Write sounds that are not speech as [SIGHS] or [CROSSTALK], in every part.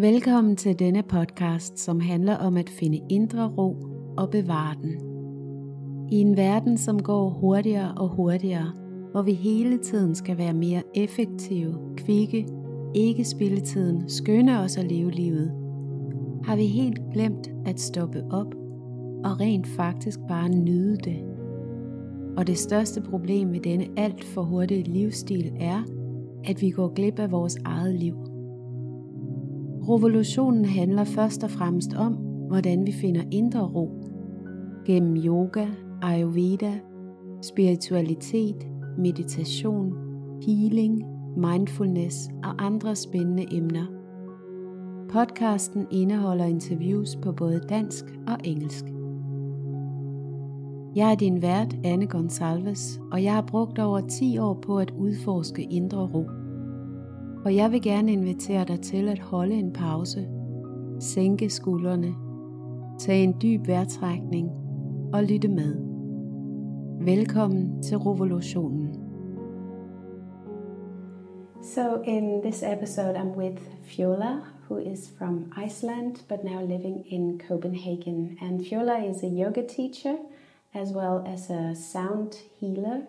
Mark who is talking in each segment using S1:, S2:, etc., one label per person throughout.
S1: Velkommen til denne podcast, som handler om at finde indre ro og bevare den. I en verden, som går hurtigere og hurtigere, hvor vi hele tiden skal være mere effektive, kvikke, ikke spille tiden, skønne os at leve livet, har vi helt glemt at stoppe op og rent faktisk bare nyde det. Og det største problem med denne alt for hurtige livsstil er, at vi går glip af vores eget liv. Revolutionen handler først og fremmest om, hvordan vi finder indre ro. Gennem yoga, ayurveda, spiritualitet, meditation, healing, mindfulness og andre spændende emner. Podcasten indeholder interviews på både dansk og engelsk. Jeg er din vært, Anne Gonsalves, og jeg har brugt over 10 år på at udforske indre ro. Og jeg vil gerne invitere dig til at holde en pause, sænke skuldrene, tage en dyb vejrtrækning og lytte med. Velkommen til revolutionen. So in this episode I'm with Fjola, who is from Iceland but now living in Copenhagen. And Fjola is a yoga teacher as well as a sound healer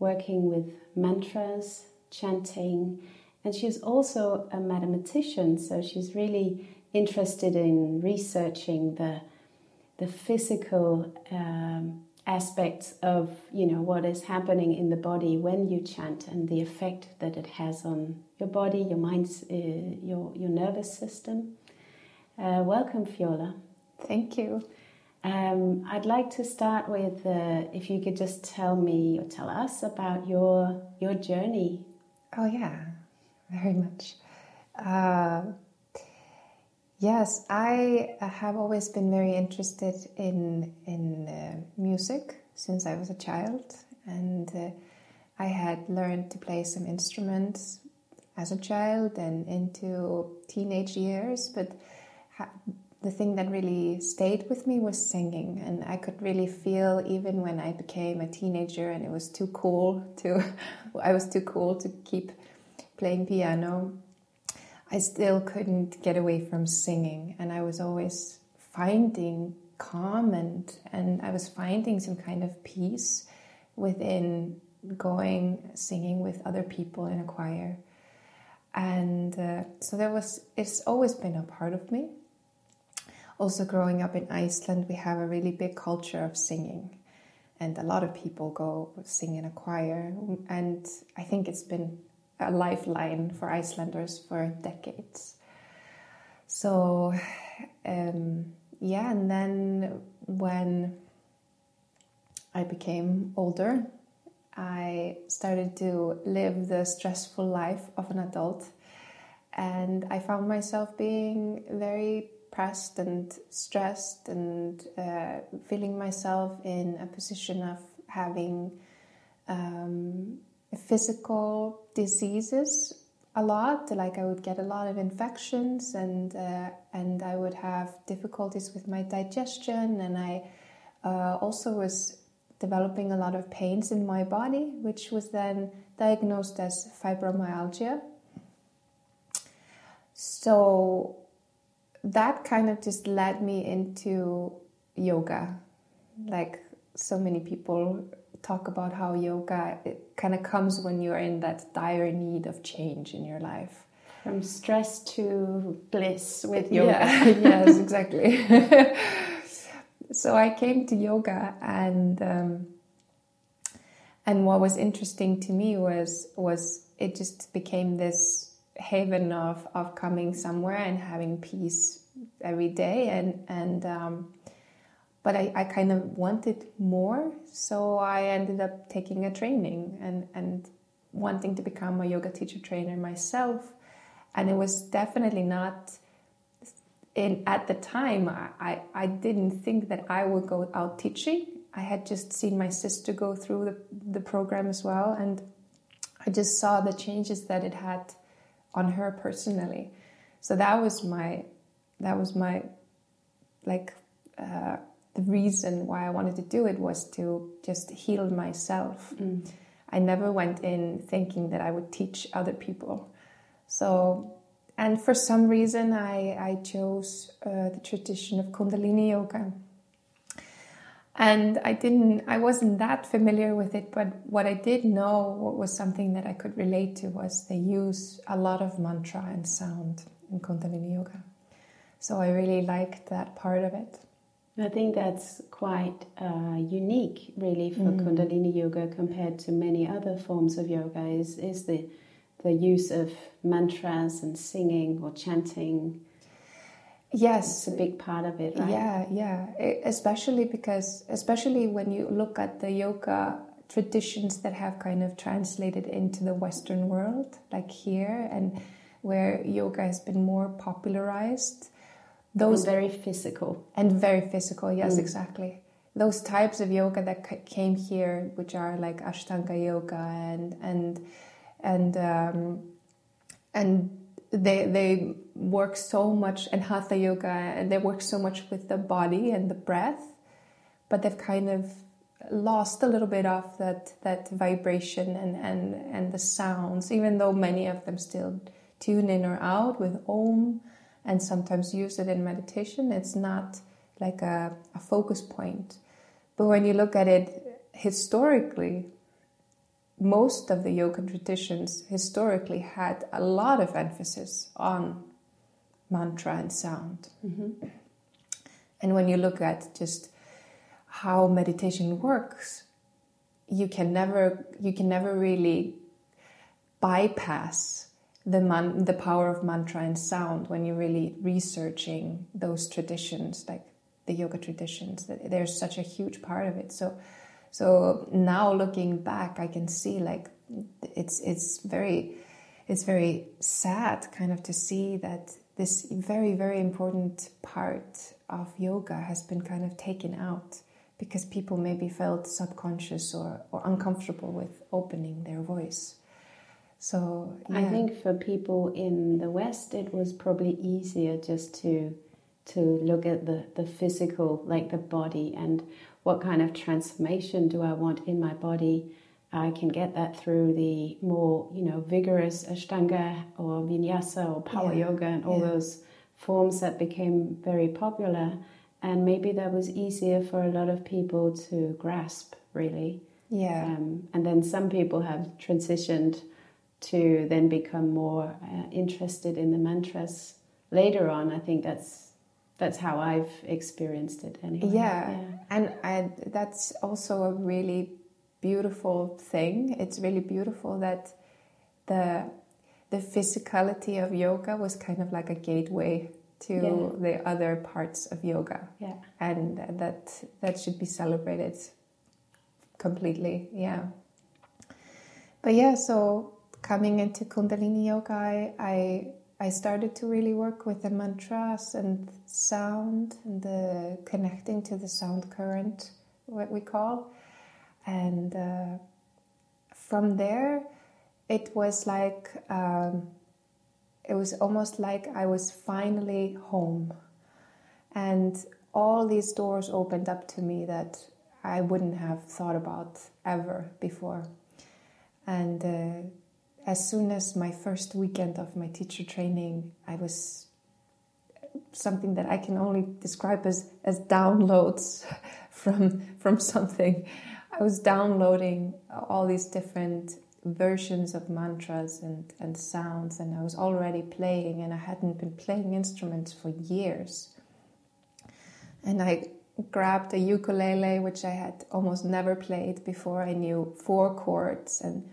S1: working with mantras, chanting, And she's also a mathematician, so she's really interested in researching the the physical um, aspects of you know what is happening in the body when you chant and the effect that it has on your body, your mind, uh, your your nervous system. Uh, welcome, Fjola.
S2: Thank you.
S1: Um, I'd like to start with uh, if you could just tell me or tell us about your your journey.
S2: Oh yeah [LAUGHS] very much. Uh, yes, I have always been very interested in in uh, music since I was a child, and uh, I had learned to play some instruments as a child and into teenage years, but. The thing that really stayed with me was singing and i could really feel even when i became a teenager and it was too cool to [LAUGHS] i was too cool to keep playing piano, I still couldn't get away from singing, and I was always finding calm and and I was finding some kind of peace within going singing with other people in a choir, and uh, so there was. It's always been a part of me. Also, growing up in Iceland, we have a really big culture of singing, and a lot of people go sing in a choir, and I think it's been a lifeline for Icelanders for decades. So, um, yeah, and then when I became older, I started to live the stressful life of an adult, and I found myself being very pressed and stressed and uh, feeling myself in a position of having um, physical diseases a lot. Like I would get a lot of infections, and uh, and I would have difficulties with my digestion, and I uh, also was developing a lot of pains in my body, which was then diagnosed as fibromyalgia. So that kind of just led me into yoga, like so many people talk about how yoga it kind of comes when you're in that dire need of change in your life.
S1: From stress to bliss with yoga.
S2: Yeah. [LAUGHS] yes exactly. [LAUGHS] So i came to yoga and um, and what was interesting to me was was it just became this haven of of coming somewhere and having peace every day and and um, but I, I kind of wanted more, so I ended up taking a training and, and wanting to become a yoga teacher trainer myself. And it was definitely not in at the time I, I didn't think that I would go out teaching. I had just seen my sister go through the, the program as well, and I just saw the changes that it had on her personally. So that was my that was my like uh, the reason why I wanted to do it was to just heal myself. Mm. I never went in thinking that I would teach other people. So, and for some reason, I, I chose uh, the tradition of Kundalini Yoga. And I didn't, I wasn't that familiar with it, but what I did know what was something that I could relate to was they use a lot of mantra and sound in Kundalini Yoga. So I really liked that part of it.
S1: I think that's quite uh, unique, really, for mm. Kundalini yoga compared to many other forms of yoga. Is is the the use of mantras and singing or chanting?
S2: Yes,
S1: it's a big part of it. Right?
S2: Yeah, yeah. Especially because, especially when you look at the yoga traditions that have kind of translated into the Western world, like here, and where yoga has been more popularized
S1: those and very physical
S2: and very physical yes mm. exactly those types of yoga that came here which are like ashtanga yoga and and and um, and they they work so much and hatha yoga and they work so much with the body and the breath but they've kind of lost a little bit of that that vibration and and and the sounds even though many of them still tune in or out with om and sometimes use it in meditation. It's not like a, a focus point. But when you look at it historically, most of the yoga traditions historically had a lot of emphasis on mantra and sound. Mm-hmm. And when you look at just how meditation works, you can never you can never really bypass the man, the power of mantra and sound when you're really researching those traditions, like the yoga traditions. That there's such a huge part of it. So, so now looking back, I can see like it's it's very it's very sad kind of to see that this very very important part of yoga has been kind of taken out because people maybe felt subconscious or, or uncomfortable with opening their voice. So
S1: yeah. I think for people in the West, it was probably easier just to to look at the the physical, like the body, and what kind of transformation do I want in my body. I can get that through the more, you know, vigorous Ashtanga or Vinyasa or Power yeah. Yoga and all yeah. those forms that became very popular. And maybe that was easier for a lot of people to grasp, really.
S2: Yeah.
S1: Um, and then some people have transitioned to then become more uh, interested in the mantras later on. I think that's that's how I've experienced it anyway.
S2: Yeah, yeah. and I, that's also a really beautiful thing. It's really beautiful that the the physicality of yoga was kind of like a gateway to yeah. the other parts of yoga.
S1: Yeah,
S2: and that that should be celebrated completely. Yeah. But yeah, so coming into Kundalini Yoga, I, I, I started to really work with the mantras and sound and the connecting to the sound current, what we call. And uh, from there, it was like, um, it was almost like I was finally home. And all these doors opened up to me that I wouldn't have thought about ever before. And uh, as soon as my first weekend of my teacher training, I was something that I can only describe as, as downloads [LAUGHS] from, from something. I was downloading all these different versions of mantras and, and sounds, and I was already playing, and I hadn't been playing instruments for years. And I grabbed a ukulele, which I had almost never played before. I knew four chords and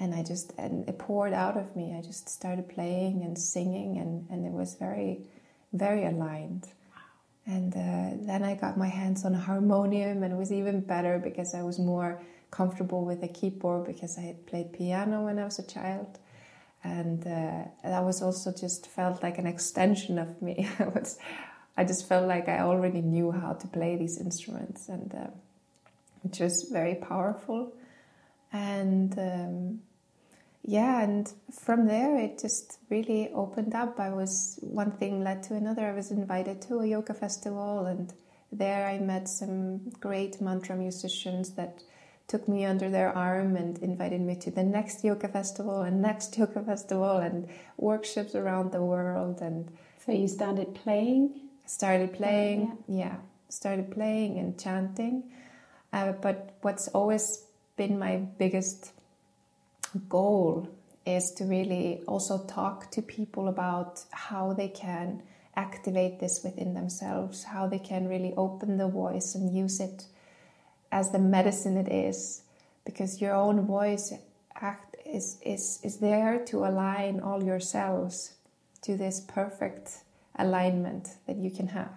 S2: and I just and it poured out of me. I just started playing and singing, and and it was very, very aligned. And uh, then I got my hands on a harmonium, and it was even better because I was more comfortable with a keyboard because I had played piano when I was a child, and uh, that was also just felt like an extension of me. [LAUGHS] I was, I just felt like I already knew how to play these instruments, and uh, which was very powerful and um, yeah and from there it just really opened up. I was one thing led to another. I was invited to a yoga festival and there i met some great mantra musicians that took me under their arm and invited me to the next yoga festival and next [LAUGHS] yoga festival and workshops around the world. And
S1: so you started playing?
S2: Started playing oh, yeah. yeah. started playing and chanting. Uh, but what's always been my biggest goal is to really also talk to people about how they can activate this within themselves, how they can really open the voice and use it as the medicine it is, because your own voice act is, is, is there to align all your cells to this perfect alignment that you can have.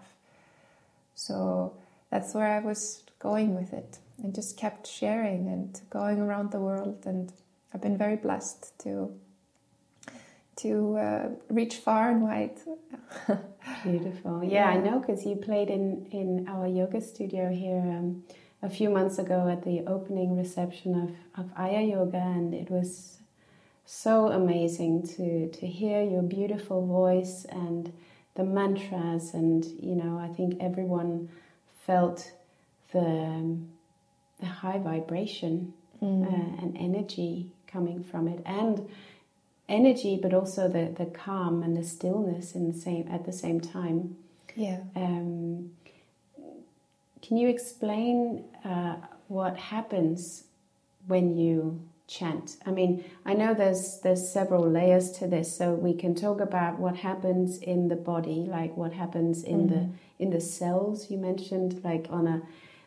S2: So that's where I was going with it and just kept sharing and going around the world and I've been very blessed to to uh, reach far and wide. [LAUGHS]
S1: Beautiful. Yeah, yeah. I know because you played in in our yoga studio here um, a few months ago at the opening reception of of Aya Yoga, and it was so amazing to to hear your beautiful voice and the mantras, and you know, I think everyone felt the the high vibration mm. uh, and energy coming from it, and energy, but also the, the calm and the stillness in the same at the same time.
S2: Yeah.
S1: Um, can you explain uh, what happens when you chant? I mean, I know there's there's several layers to this, so we can talk about what happens in the body, like what happens in mm the mm-hmm. in the cells you mentioned, like on a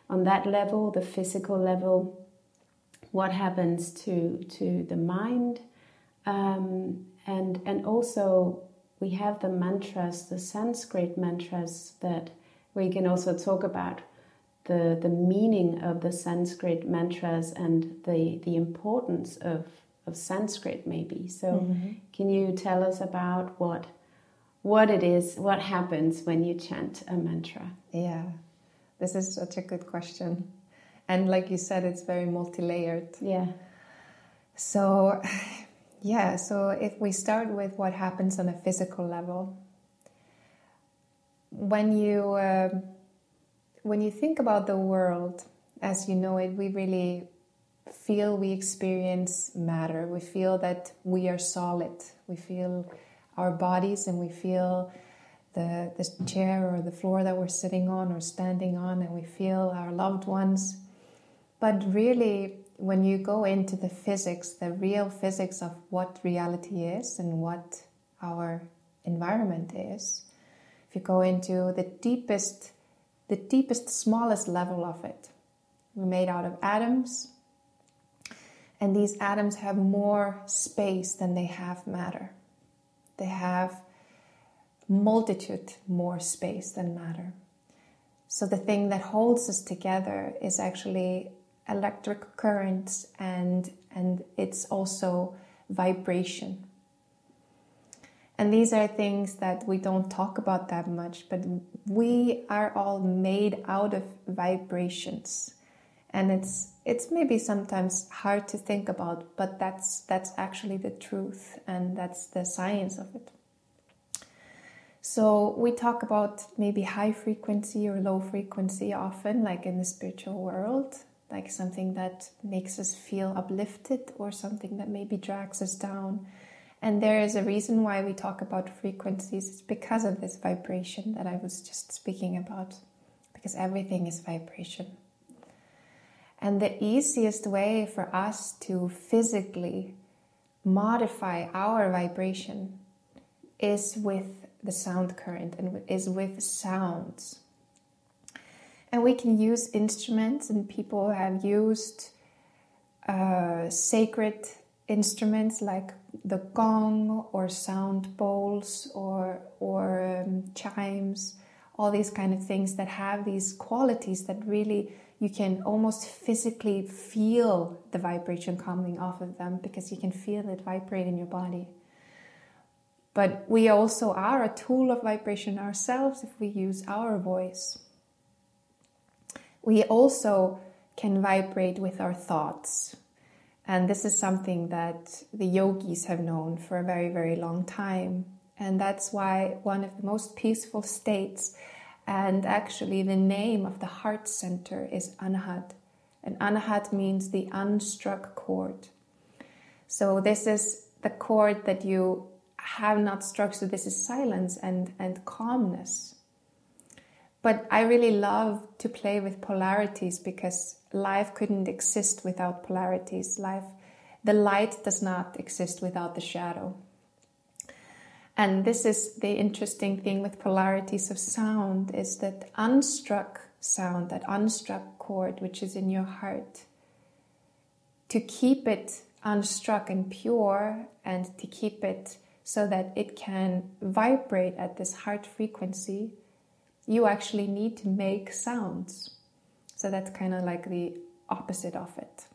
S1: on that level, the physical level. What happens to to the mind? Um, and and also we have the mantras, the Sanskrit mantras that we can also talk about the the meaning of the Sanskrit mantras and the the importance of of Sanskrit maybe. So mm-hmm. can you tell us about what what it is, what happens when you chant a mantra?
S2: Yeah. This is such a good question. And like you said, it's very multi-layered.
S1: Yeah.
S2: So [SIGHS] yeah, so if we start with what happens on a physical level, when you uh, when you think about the world as you know it, we really feel we experience matter. We feel that we are solid. We feel our bodies, and we feel the the chair or the floor that we're sitting on or standing on, and we feel our loved ones. But really, when you go into the physics, the real physics of what reality is and what our environment is, if you go into the deepest, the deepest, smallest level of it, we're made out of atoms, and these atoms have more space than they have matter. They have multitude more space than matter. So the thing that holds us together is actually electric currents and and it's also vibration. And these are things that we don't talk about that much but we are all made out of vibrations. And it's it's maybe sometimes hard to think about but that's that's actually the truth and that's the science of it. So we talk about maybe high frequency or low frequency often like in the spiritual world like something that makes us feel uplifted or something that maybe drags us down. And there is a reason why we talk about frequencies. It's because of this vibration that I was just speaking about, because everything is vibration. And the easiest way for us to physically modify our vibration is with the sound current and is with sounds. And we can use instruments, and people have used uh, sacred instruments like the gong or sound bowls or, or um, chimes, all these kind of things that have these qualities that really you can almost physically feel the vibration coming off of them because you can feel it vibrate in your body. But we also are a tool of vibration ourselves if we use our voice we also can vibrate with our thoughts. And this is something that the yogis have known for a very, very long time. And that's why one of the most peaceful states, and actually the name of the heart center is Anahat, And anahat means the unstruck chord. So this is the chord that you have not struck. So this is silence and, and calmness. But I really love to play with polarities because life couldn't exist without polarities. Life, the light does not exist without the shadow. And this is the interesting thing with polarities of sound is that unstruck sound, that unstruck chord which is in your heart, to keep it unstruck and pure and to keep it so that it can vibrate at this heart frequency, you actually need to make sounds. So that's kind of like the opposite of it.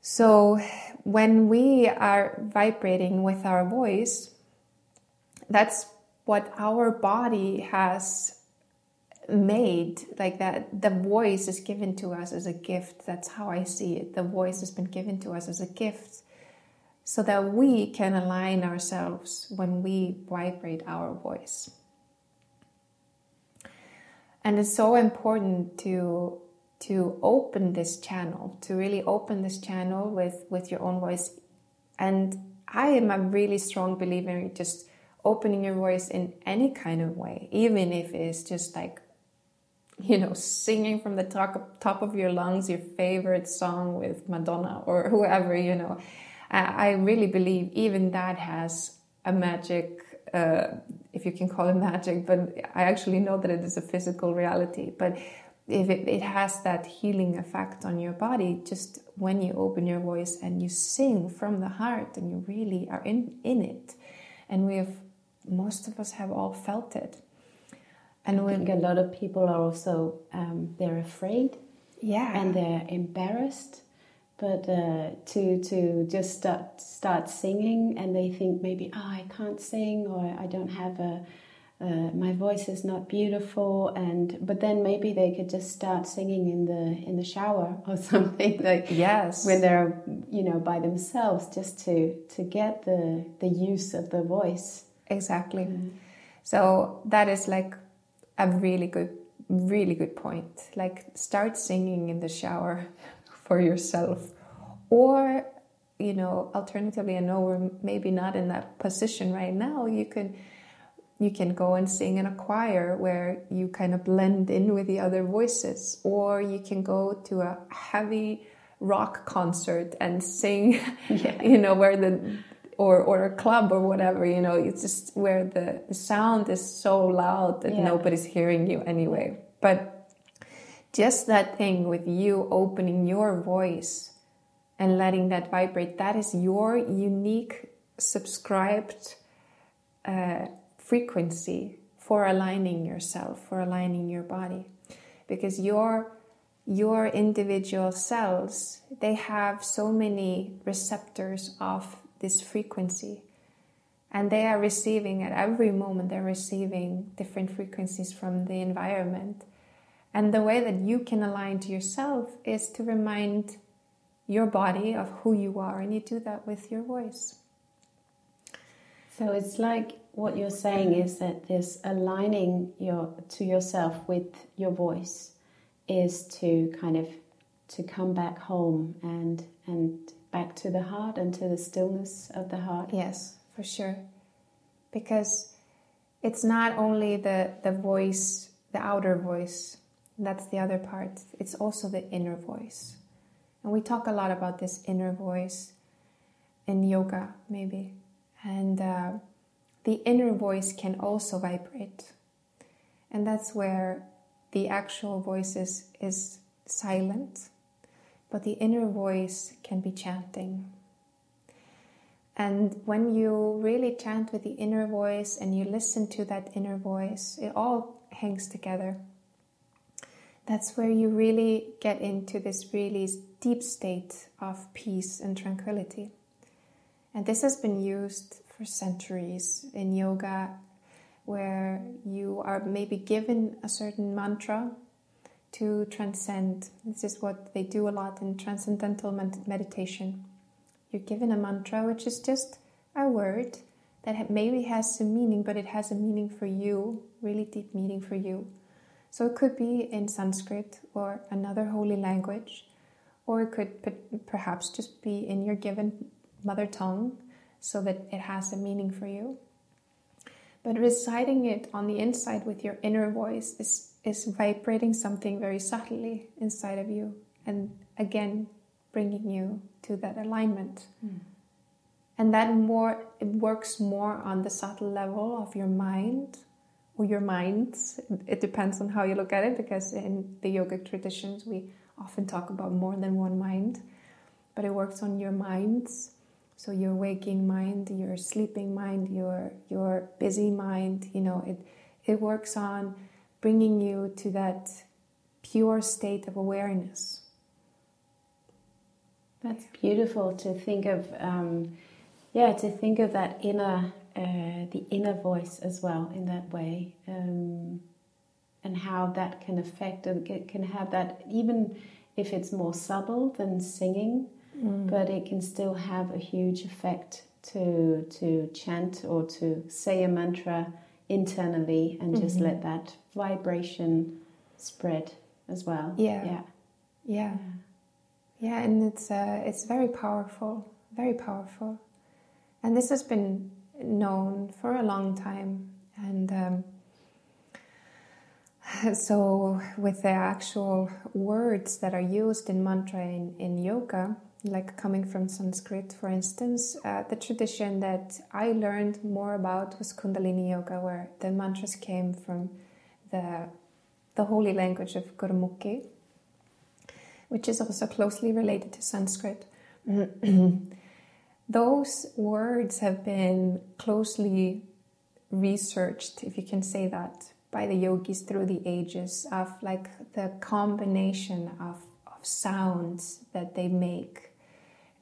S2: So when we are vibrating with our voice, that's what our body has made like that the voice is given to us as a gift that's how i see it the voice has been given to us as a gift so that we can align ourselves when we vibrate our voice and it's so important to to open this channel to really open this channel with with your own voice. And i am a really strong believer in just opening your voice in any kind of way even if it's just like you know singing from the top, top of your lungs your favorite song with madonna or whoever you know. I really believe even that has a magic uh, if you can call it magic but i actually know that it is a physical reality. But if it, it has that healing effect on your body just when you open your voice and you sing from the heart and you really are in, in it. And we have most of us have all felt it.
S1: And I think a lot of people are also um, they're afraid
S2: yeah.
S1: and they're embarrassed but uh, to to just start start singing and they think maybe oh I can't sing or I don't have a uh, my voice is not beautiful and but then maybe they could just start singing in the in the shower [LAUGHS] or something like
S2: yes.
S1: when they're you know by themselves just to to get the the use of the voice.
S2: Exactly. Mm. so that is like a really good really good point. Like start singing in the shower [LAUGHS] for yourself or you know alternatively i know we're maybe not in that position right now you can you can go and sing in a choir where you kind of blend in with the other voices, or you can go to a heavy rock concert and sing, [LAUGHS] yeah. [LAUGHS] you know, where the or or a club or whatever, you know, it's just where the, the sound is so loud that yeah. nobody's hearing you anyway. But just that thing with you opening your voice and letting that vibrate, that is your unique subscribed uh, frequency for aligning yourself, for aligning your body. Because your your individual cells, they have so many receptors of this frequency. And they are receiving at every moment, they're receiving different frequencies from the environment. And the way that you can align to yourself is to remind your body of who you are, and you do that with your voice.
S1: So it's like what you're saying is that this aligning your to yourself with your voice is to kind of to come back home and and back to the heart and to the stillness of the heart.
S2: Yes, for sure. Because it's not only the the voice, the outer voice. That's the other part. It's also the inner voice. And we talk a lot about this inner voice in yoga, maybe. And uh, the inner voice can also vibrate. And that's where the actual voice is, is silent, but the inner voice can be chanting. And when you really chant with the inner voice and you listen to that inner voice, it all hangs together. That's where you really get into this really deep state of peace and tranquility. And this has been used for centuries in yoga, where you are maybe given a certain mantra to transcend. This is what they do a lot in transcendental meditation. You're given a mantra, which is just a word that maybe has some meaning, but it has a meaning for you, really deep meaning for you. So it could be in Sanskrit or another holy language, or it could perhaps just be in your given mother tongue so that it has a meaning for you. But reciting it on the inside with your inner voice is, is vibrating something very subtly inside of you, and again, bringing you to that alignment. Mm. And that more it works more on the subtle level of your mind or your minds. It depends on how you look at it, because in the yogic traditions we often talk about more than one mind, but it works on your minds so your waking mind, your sleeping mind, your your busy mind, you know, it it works on bringing you to that pure state of awareness.
S1: That's beautiful to think of, um, yeah, to think of that inner, uh, the inner voice as well in that way, um, and how that can affect, it can have that even if it's more subtle than singing mm. but it can still have a huge effect to to chant or to say a mantra internally and just mm-hmm. let that vibration spread as well.
S2: Yeah. Yeah. Yeah. Yeah, and it's uh, it's very powerful, very powerful. And this has been known for a long time and um, [SIGHS] so with the actual words that are used in mantra in, in yoga like coming from Sanskrit, for instance, uh, the tradition that I learned more about was Kundalini Yoga, where the mantras came from the, the holy language of Gurmukhi, which is also closely related to Sanskrit. [CLEARS THROAT] [CLEARS THROAT] Those words have been closely researched, if you can say that, by the yogis through the ages of like the combination of, of sounds that they make.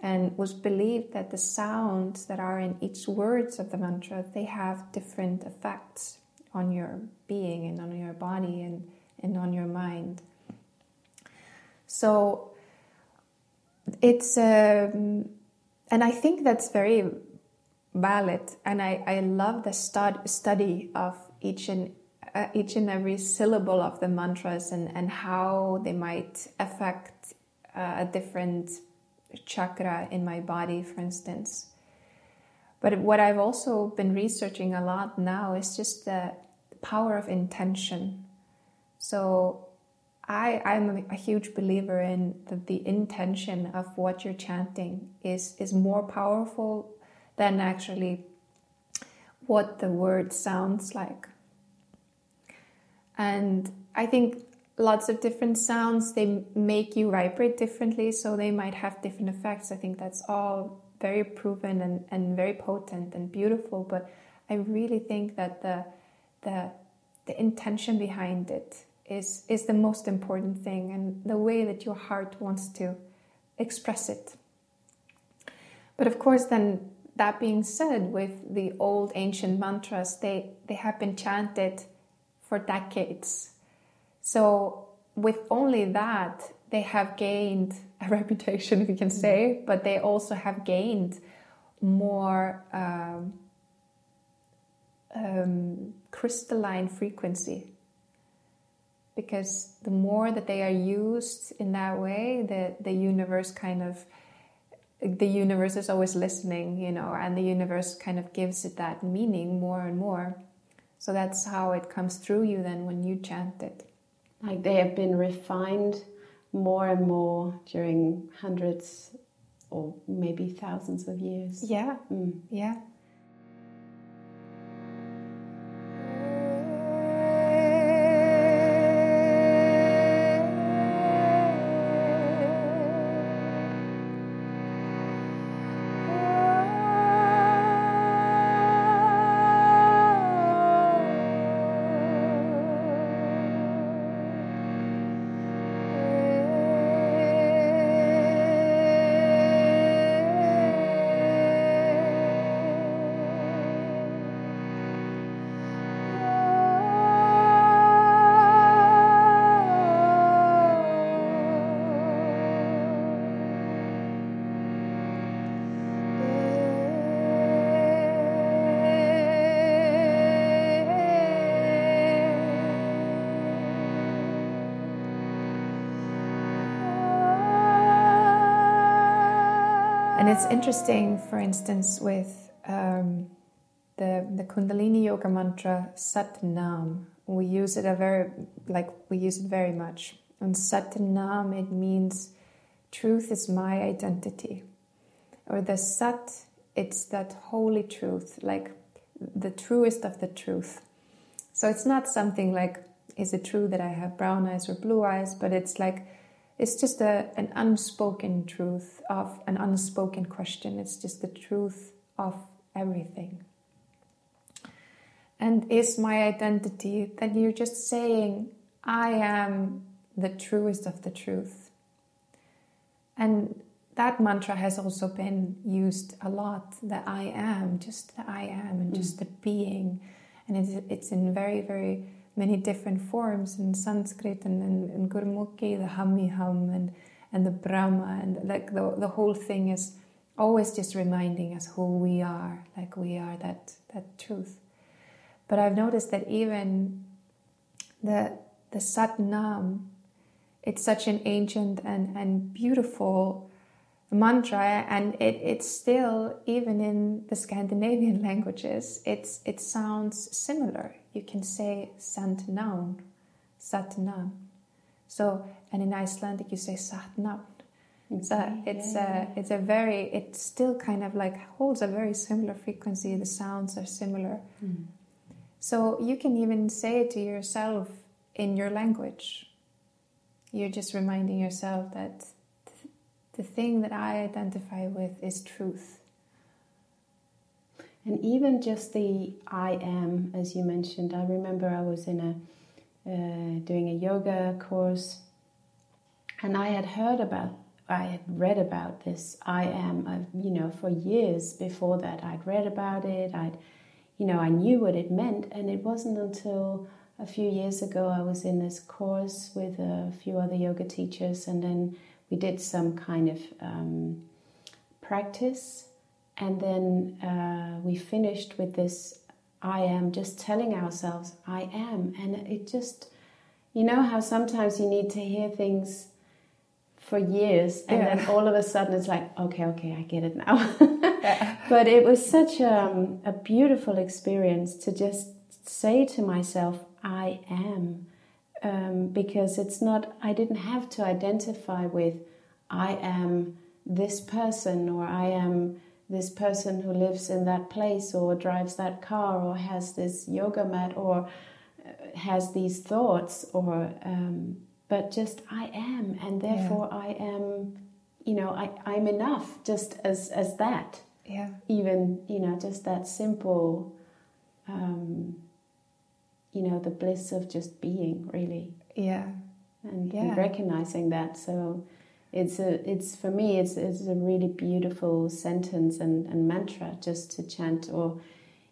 S2: And was believed that the sounds that are in each words of the mantra they have different effects on your being and on your body and, and on your mind. So it's um, and i think that's very valid and i, I love the stud, study of each and uh, each and every syllable of the mantras and, and how they might affect uh, a different chakra in my body, for instance. But what I've also been researching a lot now is just the power of intention. So I, I'm a huge believer in that the intention of what you're chanting is, is more powerful than actually what the word sounds like. And I think lots of different sounds they make you vibrate differently so they might have different effects i think that's all very proven and, and very potent and beautiful but i really think that the the the intention behind it is is the most important thing and the way that your heart wants to express it but of course then that being said with the old ancient mantras they they have been chanted for decades so, with only that, they have gained a [LAUGHS] reputation, if you can say, mm-hmm. but they also have gained more um, um, crystalline frequency. Because the more that they are used in that way, the, the universe kind of the universe is always listening, you know, and the universe kind of gives it that meaning more and more. So that's how it comes through you then when you chant it.
S1: Like they have been refined more and more during hundreds or maybe thousands of years.
S2: Yeah. Mm. Yeah. It's interesting, for instance, with um, the the Kundalini Yoga mantra Sat Nam. We use it a very like we use it very much. And Sat Nam it means truth is my identity, or the Sat it's that holy truth, like the truest of the truth. So it's not something like is it true that I have brown eyes or blue eyes, but it's like it's just a, an unspoken truth of an unspoken question. It's just the truth of everything. And is my identity that you're just saying, I am the truest of the truth. And that mantra has also been used a lot the I am, just the I am, and just mm. the being. And it's, it's in very, very many different forms in Sanskrit and in, in Gurmukhi, the Hammi Ham and, and the Brahma, and like the, the whole thing is always just reminding us who we are, like we are that, that truth. But I've noticed that even the, the Sat Nam, it's such an ancient and, and beautiful mantra and it, it's still even in the Scandinavian [LAUGHS] languages it's it sounds similar you can say sant noun sat noun so and in Icelandic you say sat noun so it's yeah. a it's a very it still kind of like holds a very similar frequency the sounds are similar mm. so you can even say it to yourself in your language you're just reminding yourself that the thing that I identify with is truth.
S1: And even just the I am, as you mentioned, I remember I was in a uh, doing a yoga course, and I had heard about, I had read about this I am, uh, you know, for years before that. I'd read about it. I'd, you know, I knew what it meant, and it wasn't until a few years ago I was in this course with a few other yoga teachers, and then we did some kind of um, practice, and then uh, we finished with this I am, just telling ourselves, I am. And it just, you know, how sometimes you need to hear things for years and yeah. then all of a sudden it's like okay okay i get it now [LAUGHS] yeah. but it was such a, um, a beautiful experience to just say to myself i am um, because it's not, I didn't have to identify with, I am this person or I am this person who lives in that place or drives that car or has this yoga mat or uh, has these thoughts or um, but just I am and therefore yeah. I am you know I, I'm enough just as as that.
S2: Yeah.
S1: Even you know just that simple um, you know the bliss of just being really.
S2: Yeah.
S1: And, yeah. and recognizing that. So it's a it's for me it's it's a really beautiful sentence and, and mantra just to chant or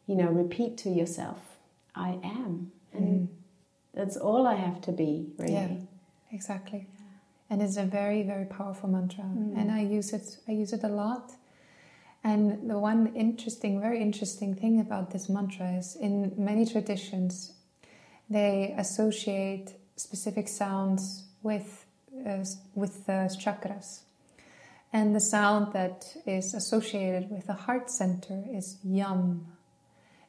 S1: you know repeat to yourself i am. And mm. that's all i have to be really. Yeah,
S2: exactly. And it's a very very powerful mantra. Mm. and i use it i use it a lot. And the one interesting very interesting thing about this mantra is in many traditions they associate specific sounds with uh, with the chakras. And the sound that is associated with the heart center is yum.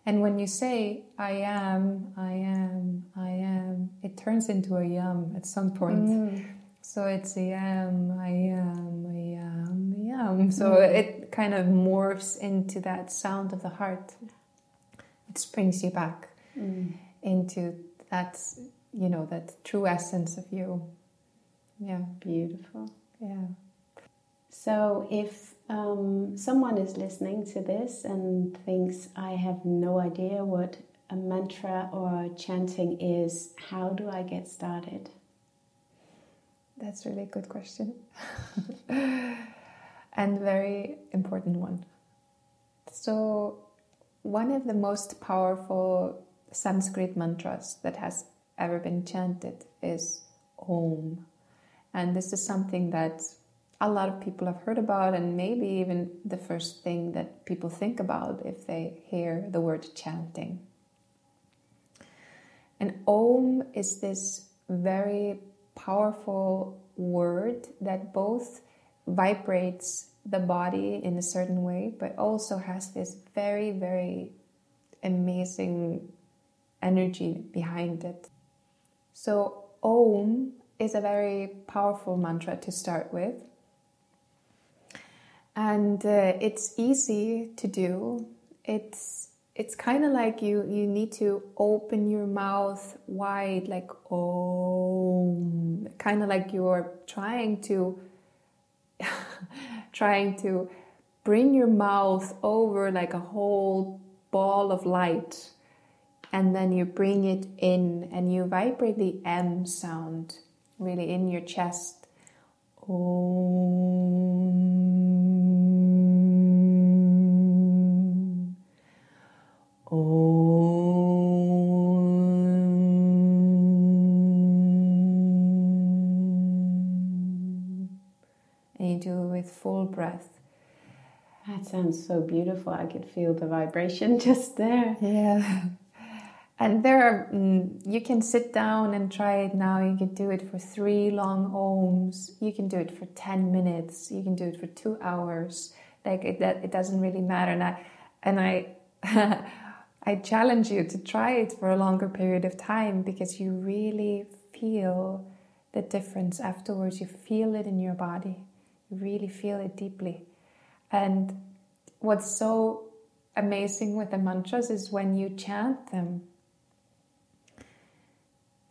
S2: And when you say I am, I am, I am, it turns into a yum at some point. Mm. So it's a yum, I am, I am, I am. So mm. it kind of morphs into that sound of the heart. It brings you back mm. into that, you know that true essence of you yeah.
S1: Beautiful.
S2: Yeah.
S1: So if um, someone is listening to this and thinks i have no idea what a mantra or chanting is how do i get started?
S2: That's really a good question. [LAUGHS] And very important one. So one of the most powerful Sanskrit mantras that has ever been chanted is Om. And this is something that a lot of people have heard about, and maybe even the first thing that people think about if they hear the word chanting. And Om is this very powerful word that both vibrates the body in a certain way, but also has this very, very amazing energy behind it. So, Om is a very powerful mantra to start with. And uh, it's easy to do. It's it's kind of like you you need to open your mouth wide like om kind of like you're trying to [LAUGHS] trying to bring your mouth over like a whole ball of light and then you bring it in and you vibrate the M sound really in your chest. Om. Om. And you do it with full breath.
S1: That sounds so beautiful. I could feel the vibration [LAUGHS] just there.
S2: Yeah. And there are, mm, you can sit down and try it now. You can do it for three long oms. You can do it for 10 minutes. You can do it for two hours. Like it, that, it doesn't really matter. And I, and I, [LAUGHS] I challenge you to try it for a longer period of time because you really feel the difference afterwards. You feel it in your body. You really feel it deeply. And what's so amazing with the mantras is when you chant them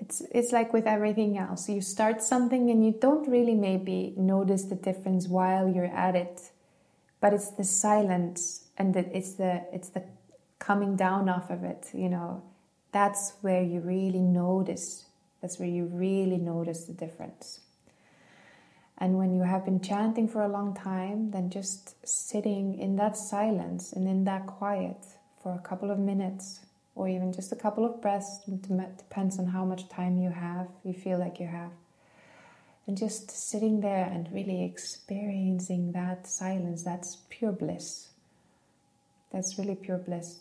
S2: it's it's like with everything else. You start something and you don't really maybe notice the difference while you're at it but it's the silence and the, it's the it's the coming down off of it you know. That's where you really notice that's where you really notice the difference. And when you have been chanting for a long time then just sitting in that silence and in that quiet for a couple of minutes or even just a couple of breaths. Depends on how much time you have, you feel like you have. And just sitting there and really experiencing that silence, that's pure bliss. That's really pure bliss.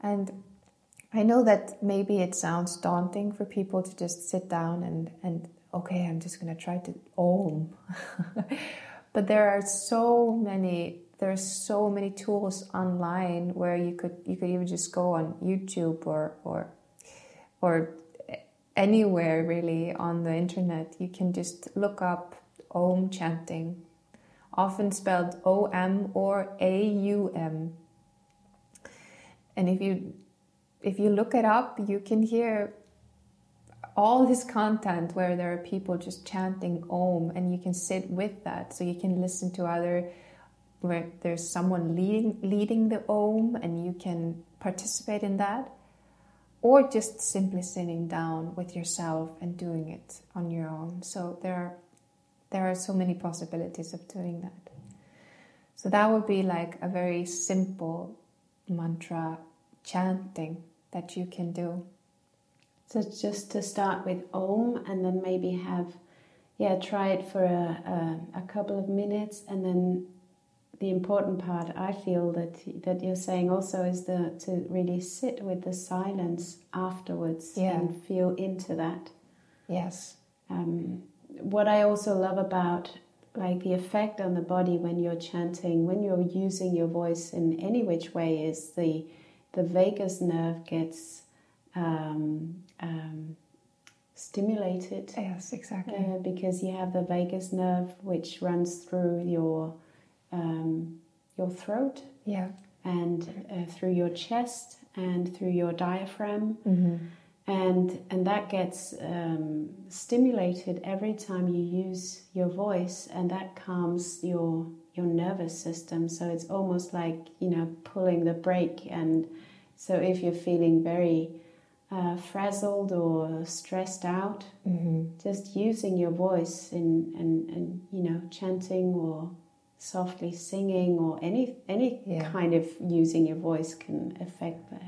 S2: And I know that maybe it sounds daunting for people to just sit down and, and okay, I'm just going to try to om. [LAUGHS] but there are so many there's so many tools online where you could you could even just go on YouTube or or or anywhere really on the internet. You can just look up Om chanting, often spelled O M or A U M. And if you if you look it up, you can hear all this content where there are people just chanting Om, and you can sit with that. So you can listen to other where there's someone leading leading the om and you can participate in that or just simply sitting down with yourself and doing it on your own. So there are there are so many possibilities of doing that. So that would be like a very simple mantra chanting that you can do.
S1: So just to start with om and then maybe have yeah try it for a, a, a couple of minutes and then the important part I feel that that you're saying also is the to really sit with the silence afterwards
S2: yeah.
S1: and feel into that.
S2: Yes.
S1: Um, what I also love about like the effect on the body when you're chanting, when you're using your voice in any which way, is the the vagus nerve gets um, um, stimulated.
S2: Yes, exactly.
S1: Uh, because you have the vagus nerve which runs through your um, your throat,
S2: yeah,
S1: and uh, through your chest and through your diaphragm,
S2: mm-hmm.
S1: and and that gets um, stimulated every time you use your voice, and that calms your your nervous system. So it's almost like you know pulling the brake, and so if you're feeling very uh, frazzled or stressed out,
S2: mm-hmm.
S1: just using your voice in and, and you know chanting or softly singing or any any
S2: yeah.
S1: kind of using your voice can affect that.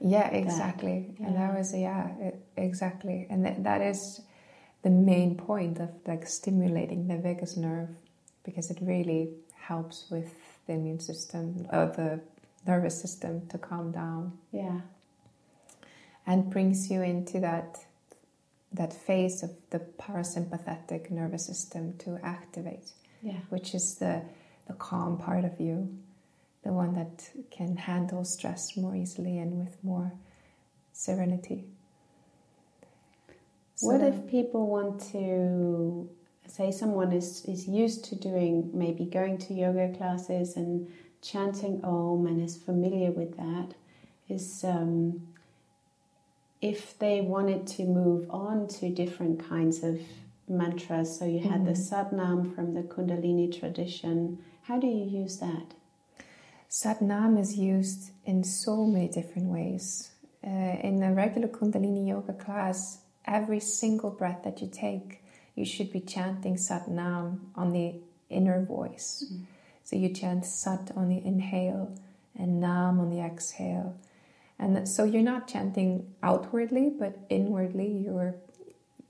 S2: Yeah, exactly.
S1: That.
S2: And that was yeah, it, exactly. And that, that is the main point of like stimulating the vagus nerve because it really helps with the immune system or the nervous system to calm down.
S1: Yeah.
S2: And brings you into that that phase of the parasympathetic nervous system to activate.
S1: Yeah.
S2: Which is the the calm part of you, the one that can handle stress more easily and with more serenity.
S1: So what if people want to say someone is, is used to doing maybe going to yoga classes and chanting Om and is familiar with that? Is um, if they wanted to move on to different kinds of mantras, so you had mm-hmm. the Satnam from the Kundalini tradition, how do you use that?
S2: Satnam is used in so many different ways. Uh, in a regular Kundalini yoga class, every single breath that you take, you should be chanting Satnam on the inner voice. Mm. So you chant Sat on the inhale and Nam on the exhale. And so you're not chanting outwardly, but inwardly you're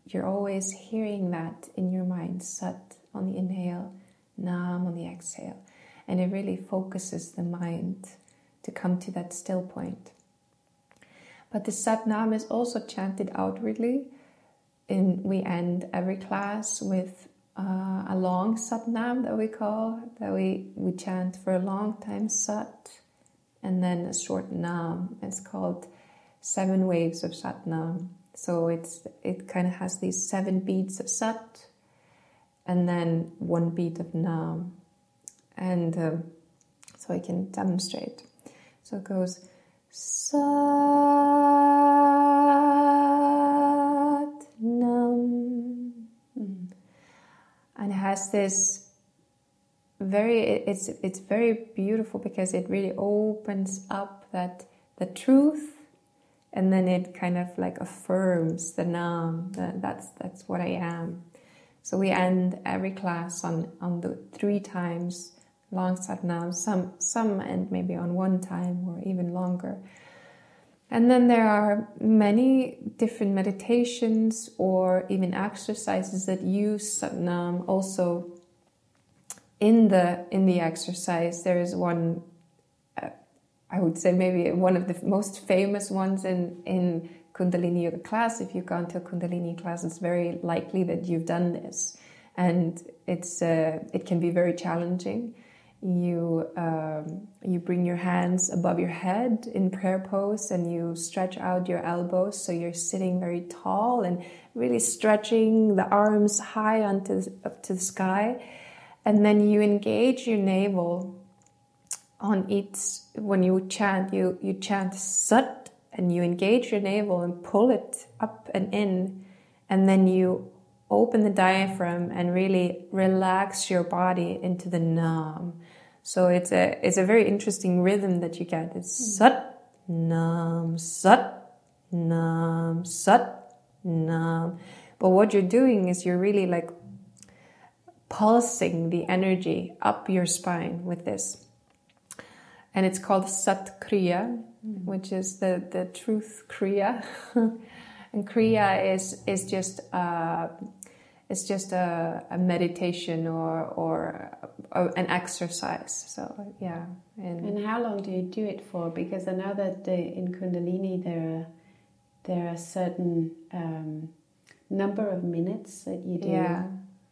S2: you're always hearing that in your mind, Sat on the inhale, Nam on the exhale. And it really focuses the mind to come to that still point. But the Sat Nam is also chanted outwardly. In, we end every class with uh, a long Sat Nam that we call, that we, we chant for a long time Sat, and then a short Nam. It's called Seven Waves of Sat Nam. So it's it kind of has these seven beats of Sat, and then one beat of Nam. And um, so I can demonstrate. So it goes Sat Nam. And it has this very it's it's very beautiful because it really opens up that the truth and then it kind of like affirms the nam that that's that's what i am so we end every class on on the three times long satnam. some some end maybe on one time or even longer and then there are many different meditations or even exercises that use satnam also in the in the exercise there is one uh, I would say maybe one of the most famous ones in, in Kundalini Yoga class. If you've gone to a Kundalini class, it's very likely that you've done this. And it's, uh, it can be very challenging. You, um, you bring your hands above your head in prayer pose and you stretch out your elbows so you're sitting very tall and really stretching the arms high onto, up to the sky. And then you engage your navel on each when you chant you you chant sat and you engage your navel and pull it up and in and then you open the diaphragm and really relax your body into the nam so it's a it's a very interesting rhythm that you get. It's mm. sat nam sat nam sat nam but what you're doing is you're really like pulsing the energy up your spine with this and it's called Sat Kriya, mm. which is the, the truth Kriya. [LAUGHS] and Kriya is is just uh, it's just a, a meditation or or a, an exercise. So yeah.
S1: And, and how long do you do it for? Because I know that the, in Kundalini there are there are certain um, number of minutes that you do.
S2: Yeah,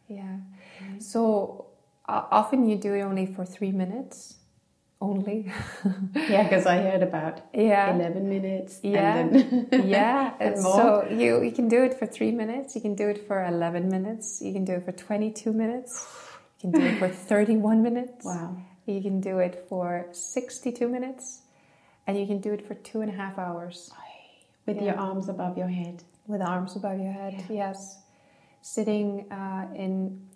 S2: yeah. Mm. So uh, often you do it only for three minutes only. [LAUGHS]
S1: yeah, because I heard about
S2: yeah.
S1: 11 minutes.
S2: Yeah. [LAUGHS] yeah. and so you, you can do it for three minutes. You can do it for 11 minutes. You can do it for 22 minutes. You can do it for [LAUGHS] 31 minutes.
S1: Wow.
S2: You can do it for 62 minutes. And you can do it for two and a half hours.
S1: With yeah. your arms above your head.
S2: With arms above your head, yeah. yes. Sitting uh, in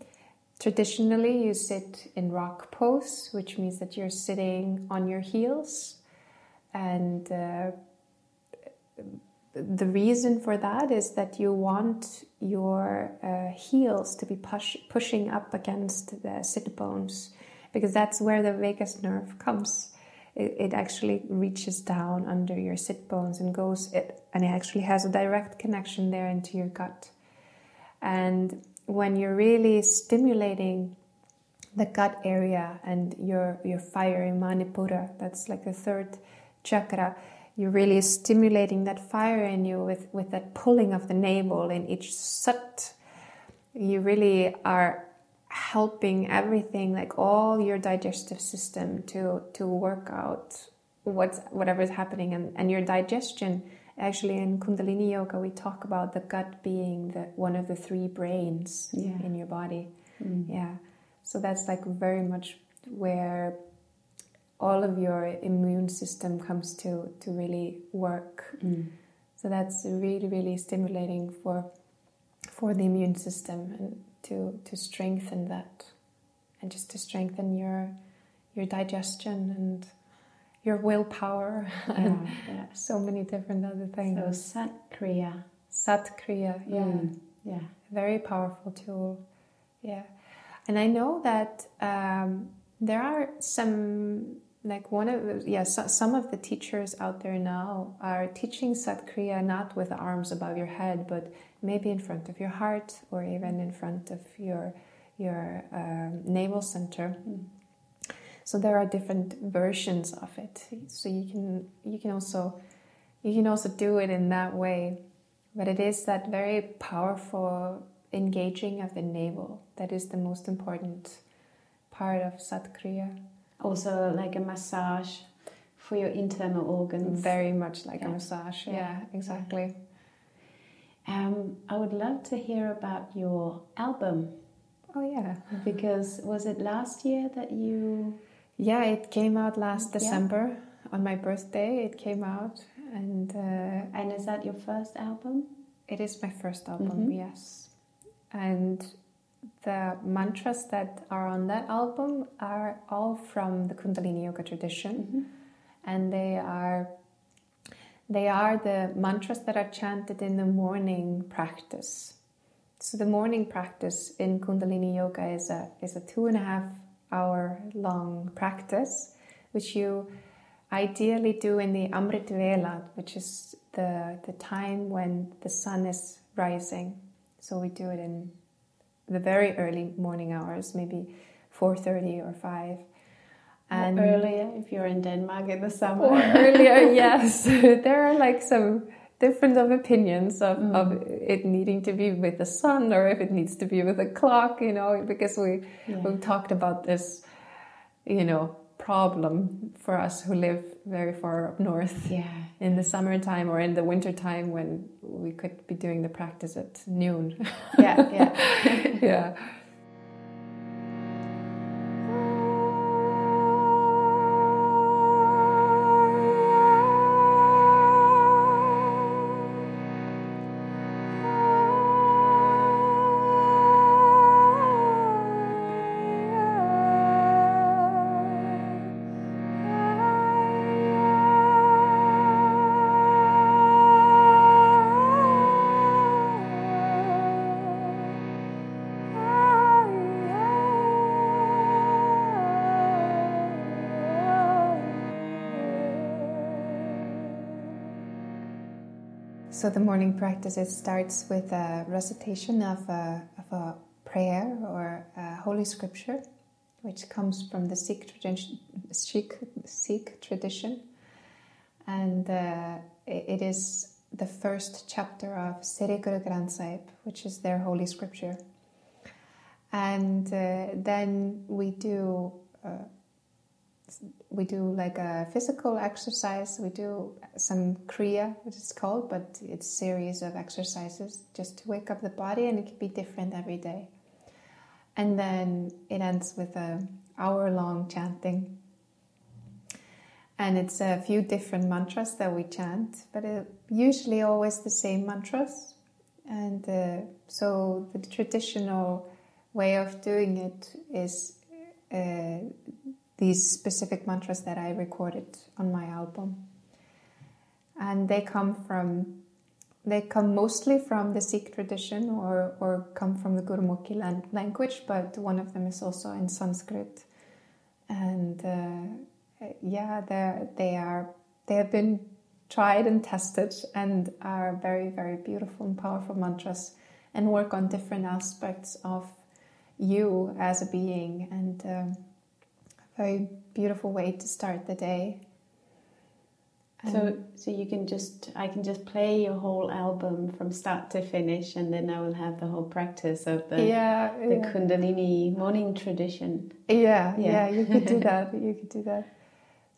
S2: Traditionally, you sit in rock pose, which means that you're sitting on your heels. And uh, the reason for that is that you want your uh, heels to be push pushing up against the sit bones because that's where the vagus nerve comes. It, it, actually reaches down under your sit bones and goes it, and it actually has a direct connection there into your gut. And when you're really stimulating the gut area and your your fire in manipura that's like the third chakra you're really stimulating that fire in you with with that pulling of the navel in each sat you really are helping everything, like all your digestive system, to to work out what's whatever is happening, and, and your digestion. Actually, in Kundalini Yoga, we talk about the gut being the one of the three brains
S1: Yeah.
S2: in your body.
S1: Mm.
S2: Yeah, so that's like very much where all of your immune system comes to to really work.
S1: Mm.
S2: So that's really really stimulating for for the immune system and to to strengthen that and just to strengthen your your digestion and your willpower [LAUGHS] and
S1: Yeah,
S2: so many different other things.
S1: So Sat Kriya.
S2: Sat Kriya, yeah.
S1: Mm. Yeah.
S2: very powerful tool yeah and i know that um, there are some like one of the, yeah so, some of the teachers out there now are teaching satkriya not with the arms above your head but maybe in front of your heart or even in front of your your um, navel center
S1: Mm.
S2: So there are different versions of it so you can you can also you can also do it in that way but it is that very powerful engaging of the navel that is the most important part of satkriya
S1: Also like a massage for your internal organs.
S2: very much like
S1: Yeah.
S2: a massage yeah,
S1: Yeah.
S2: exactly
S1: Um, I would love to hear about your album
S2: oh yeah
S1: because was it last year that you?
S2: Yeah it came out last
S1: Yeah.
S2: december on my birthday it came out and uh,
S1: And is that your first album?
S2: It is my first album,
S1: Mhm.
S2: yes. And the mantras that are on that album are all from the Kundalini Yoga tradition,
S1: Mhm.
S2: and they are they are the mantras that are chanted in the morning practice. So the morning practice in Kundalini Yoga is a is a two and a half hour long practice, which you ideally do in the Amrit Vela, which is the the time when the sun is rising. So we do it in the very early morning hours, maybe four thirty or five.
S1: And earlier, if you're in Denmark in the summer.
S2: earlier, [LAUGHS] yes. [LAUGHS] there are like some different of opinions of,
S1: Mm.
S2: of it needing to be with the sun or if it needs to be with a clock, you know, because we
S1: Yeah.
S2: we've talked about this, you know, problem for us who live very far up north
S1: Yeah.
S2: in the summertime or in the wintertime when we could be doing the practice at noon.
S1: Yeah. Yeah. [LAUGHS]
S2: yeah. So the morning practice it starts with a recitation of a, of a prayer or a holy scripture, which comes from the Sikh tradition, Sikh, Sikh tradition, and uh, it, is the first chapter of Sri Guru Granth Sahib, which is their holy scripture. And uh, then we do uh, we do like a physical exercise. We do some kriya, which is called, but it's series of exercises just to wake up the body, and it can be different every day. And then it ends with a hour long chanting, and it's a few different mantras that we chant, but it, usually always the same mantras. And uh, so the traditional way of doing it is. Uh, these specific mantras that I recorded on my album. And they come from they come mostly from the Sikh tradition or, or come from the Gurmukhi lan- language, but one of them is also in Sanskrit. And uh, yeah, they they are they have been tried and tested and are very very beautiful and powerful mantras and work on different aspects of you as a being and. Um, very beautiful way to start the day.
S1: So, so you can just, I can just play your whole album from start to finish, and then I will have the whole practice of the
S2: yeah,
S1: the
S2: yeah.
S1: Kundalini morning tradition.
S2: Yeah,
S1: Yeah.
S2: yeah, you could do that. You could do that.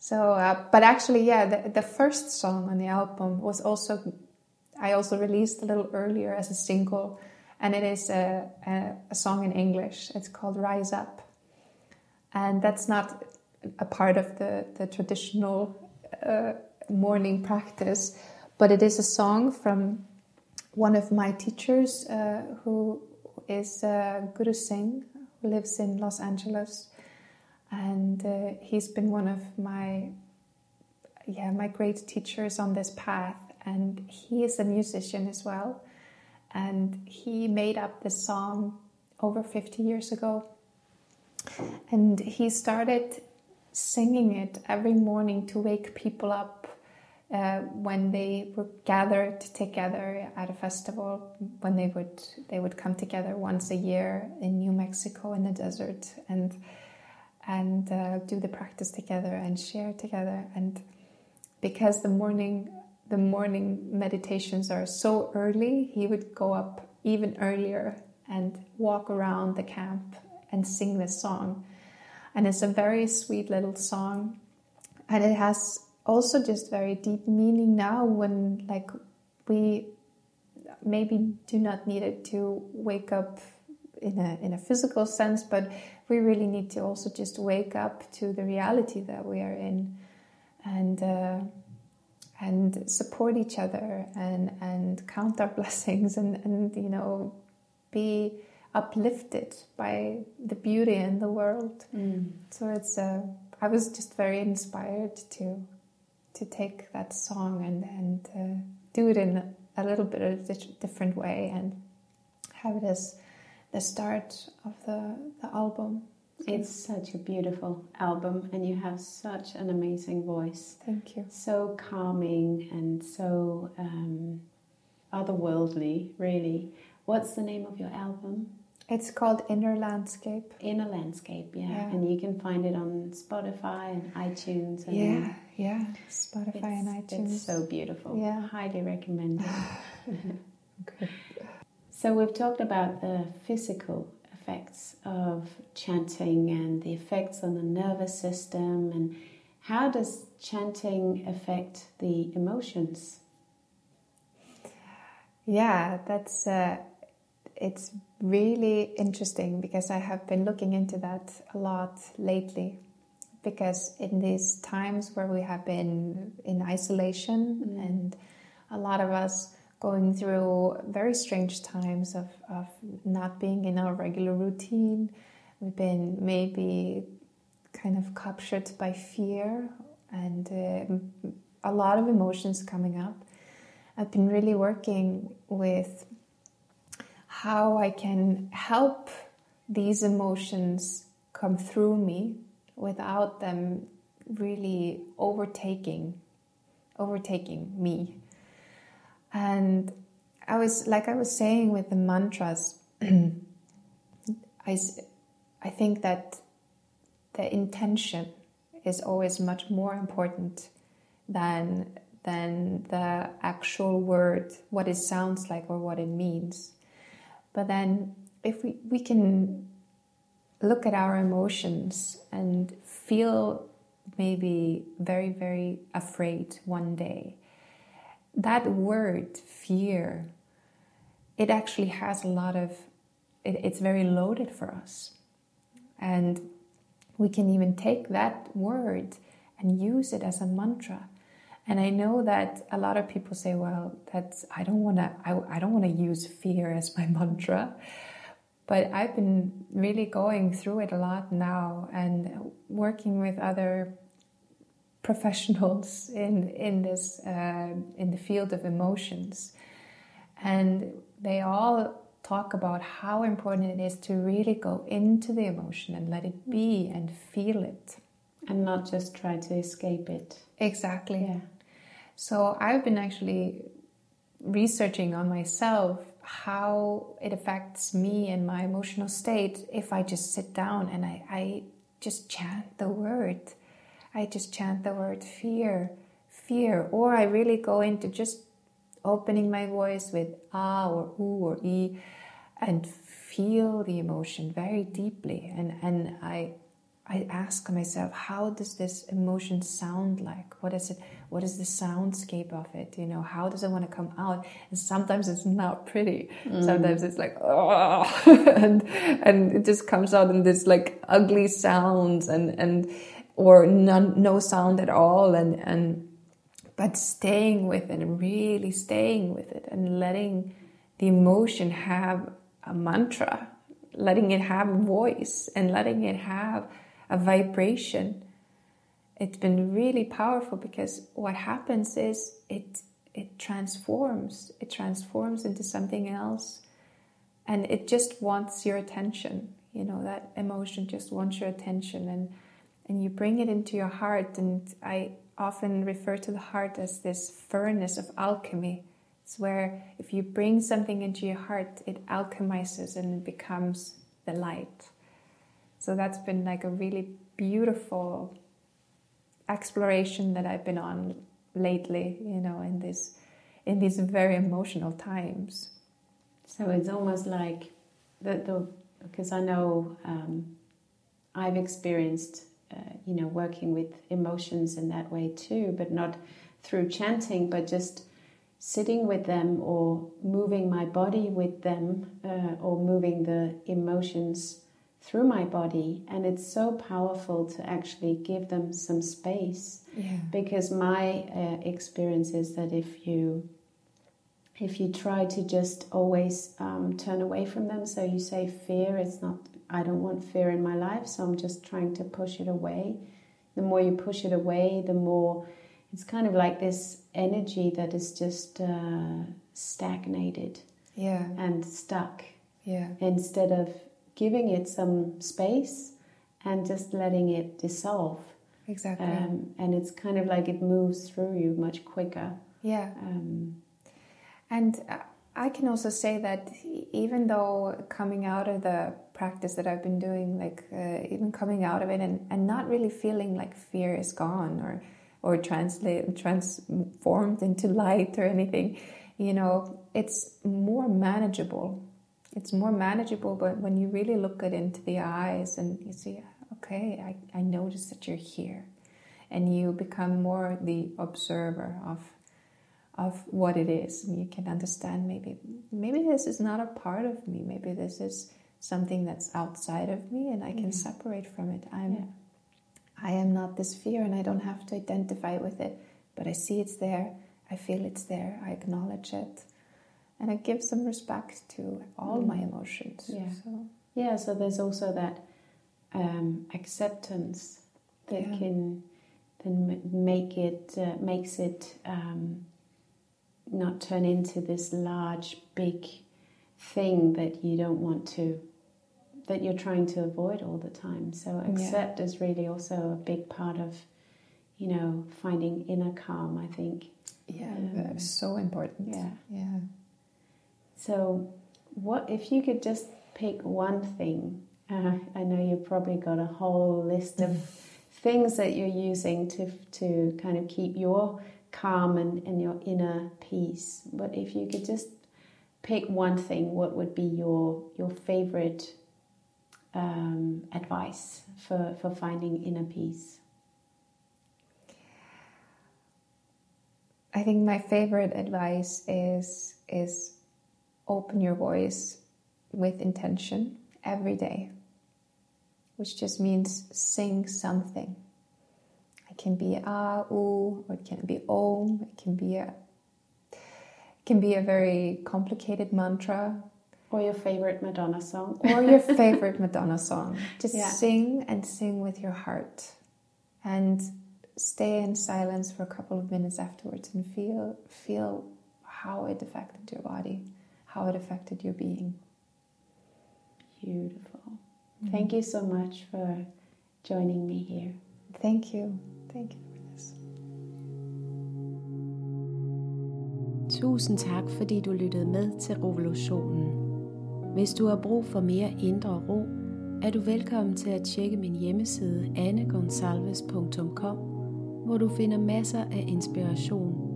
S2: So, uh, but actually, yeah, the, the first song on the album was also, I also released a little earlier as a single, and it is a, a, a song in English. It's called Rise Up. And that's not a part of the, the traditional uh, morning practice, but it is a song from one of my teachers uh, who is uh, Guru Singh, who lives in Los Angeles. And uh, he's been one of my yeah my great teachers on this path. And he is a musician as well. And he made up this song over 50 years ago and he started singing it every morning to wake people up uh, when they were gathered together at a festival when they would they would come together once a year in New Mexico in the desert and and uh, do the practice together and share together. And because the morning the morning meditations are so early he would go up even earlier and walk around the camp and sing this song. And it's a very sweet little song. And it has also just very deep meaning now when like we maybe do not need it to wake up in a in a physical sense but we really need to also just wake up to the reality that we are in and uh, and support each other and and count our [LAUGHS] blessings and and you know be uplifted by the beauty in the world so it's uh, I was just very inspired to to take that song and and uh, do it in a little bit of a di- different way and have it as the start of the the album.
S1: It's such a beautiful album, and you have such an amazing voice.
S2: Thank you.
S1: So calming and so um, otherworldly, really. What's the name of your album?
S2: It's called Inner Landscape.
S1: Inner Landscape, yeah.
S2: Yeah.
S1: And you can find it on Spotify and iTunes. And
S2: Yeah, yeah. Spotify and iTunes.
S1: It's so beautiful.
S2: Yeah.
S1: Highly recommended. [LAUGHS]
S2: Okay.
S1: So we've talked about the physical effects of chanting and the effects on the nervous system and how does chanting affect the emotions?
S2: Yeah, that's uh, it's really interesting because I have been looking into that a lot lately. Because in these times where we have been in isolation and a lot of us going through very strange times of, of not being in our regular routine, we've been maybe kind of captured by fear and uh, a lot of emotions coming up. I've been really working with how I can help these emotions come through me without them really overtaking overtaking me. And I was like I was saying with the mantras [CLEARS THROAT] I, I think that the intention is always much more important than than the actual word, what it sounds like or what it means. But then if we, we can look at our emotions and feel maybe very, very afraid one day, that word, fear, it actually has a lot of, it, it's very loaded for us. And we can even take that word and use it as a mantra. And I know that a lot of people say, "Well, that's I don't want to. I, I don't want to use fear as my [LAUGHS] mantra." But I've been really going through it a lot now, and working with other professionals [LAUGHS] in in this uh, in the field of emotions, and they all talk about how important it is to really go into the emotion and let it be and feel it.
S1: And not just try to escape it.
S2: Exactly.
S1: Yeah.
S2: So I've been actually researching on myself how it affects me and my emotional state if I just sit down and I, I just chant the word. I just chant the word fear, fear, or I really go into just opening my voice with ah or ooh or e and feel the emotion very deeply. And, and I, I ask myself, how does this emotion sound like? What is it? What is the soundscape of it? You know, how does it want to come out? And sometimes it's not pretty. Mm. Sometimes it's like, oh, [LAUGHS] and and it just comes out in this like ugly sounds and and or none, no sound at all. And and but staying with it and really staying with it and letting the emotion have a mantra, letting it have a voice and letting it have a vibration. It's been really powerful because what happens is it it transforms. It transforms into something else and it just wants your attention. You know, that emotion just wants your attention and and you bring it into your heart and I often refer to the heart as this furnace of alchemy. It's where if you bring something into your heart, it alchemizes and it becomes the light. So that's been like a really beautiful exploration that I've been on lately, you know, in this in these very emotional times.
S1: So it's almost like the, the because I know um, I've experienced uh, you know, working with emotions in that way too, but not through chanting, but just sitting with them or moving my body with them uh, or moving the emotions through my body and it's so powerful to actually give them some space
S2: yeah.
S1: because my uh, experience is that if you if you try to just always um, turn away from them so you say fear is not I don't want fear in my life, so I'm just trying to push it away. The more you push it away, the more it's kind of like this energy that is just uh, stagnated
S2: yeah.
S1: and stuck.
S2: Yeah.
S1: Instead of giving it some space and just letting it dissolve.
S2: Exactly.
S1: Um, and it's kind of like it moves through you much quicker.
S2: Yeah.
S1: Um,
S2: and uh, I can also say that even though coming out of the practice that I've been doing, like uh, even coming out of it and, and not really feeling like fear is gone or or translate transformed into [LAUGHS] light or anything, you know, it's more manageable. It's more manageable, but when you really look it into the eyes and you see, okay, I, I notice that you're here, and you become more the observer of of what it is. And you can understand maybe maybe this is not a part of me. Maybe this is something that's outside of me and I can yeah. separate from it. I'm yeah. I am not this fear and I don't have to identify with it, but I see it's there, I feel it's there, I acknowledge it. And I give some respect to all mm. my emotions.
S1: Yeah. So. yeah, so there's also that um, acceptance that yeah. can then make it uh, makes it um, not turn into this large, big thing that you don't want to, that you're trying to avoid all the time. So, accept yeah. is really also a big part of, you know, finding inner calm, I think.
S2: Yeah, um, so important.
S1: Yeah.
S2: Yeah.
S1: So, what if you could just pick one thing? Uh, I know you've probably got a whole list of [LAUGHS] things that you're using to to kind of keep your calm and, and your inner peace. But if you could just pick one thing, what would be your your favorite um, advice for, for finding inner peace?
S2: I think my favorite advice is is open your voice with intention every day, which just means sing something. It can be ah, ooh, or it can be om. It can be a it can be a very complicated mantra.
S1: Or your favorite Madonna song. [LAUGHS]
S2: or your [LAUGHS] favorite Madonna song. Just yeah. sing and sing with your heart. And stay in silence for a couple of minutes afterwards and feel feel how it affected your body, how it affected your being.
S1: Beautiful. Mm-hmm. Thank you so much for joining me here.
S2: Thank you. Thank you for this.
S1: Tusind tak, fordi du lyttede med til Revolutionen. Hvis du har brug for mere indre ro, er du velkommen til at tjekke min hjemmeside annegonsalves.com, hvor du finder masser af inspiration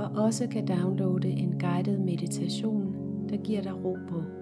S1: og også kan downloade en guided meditation, der giver dig ro på.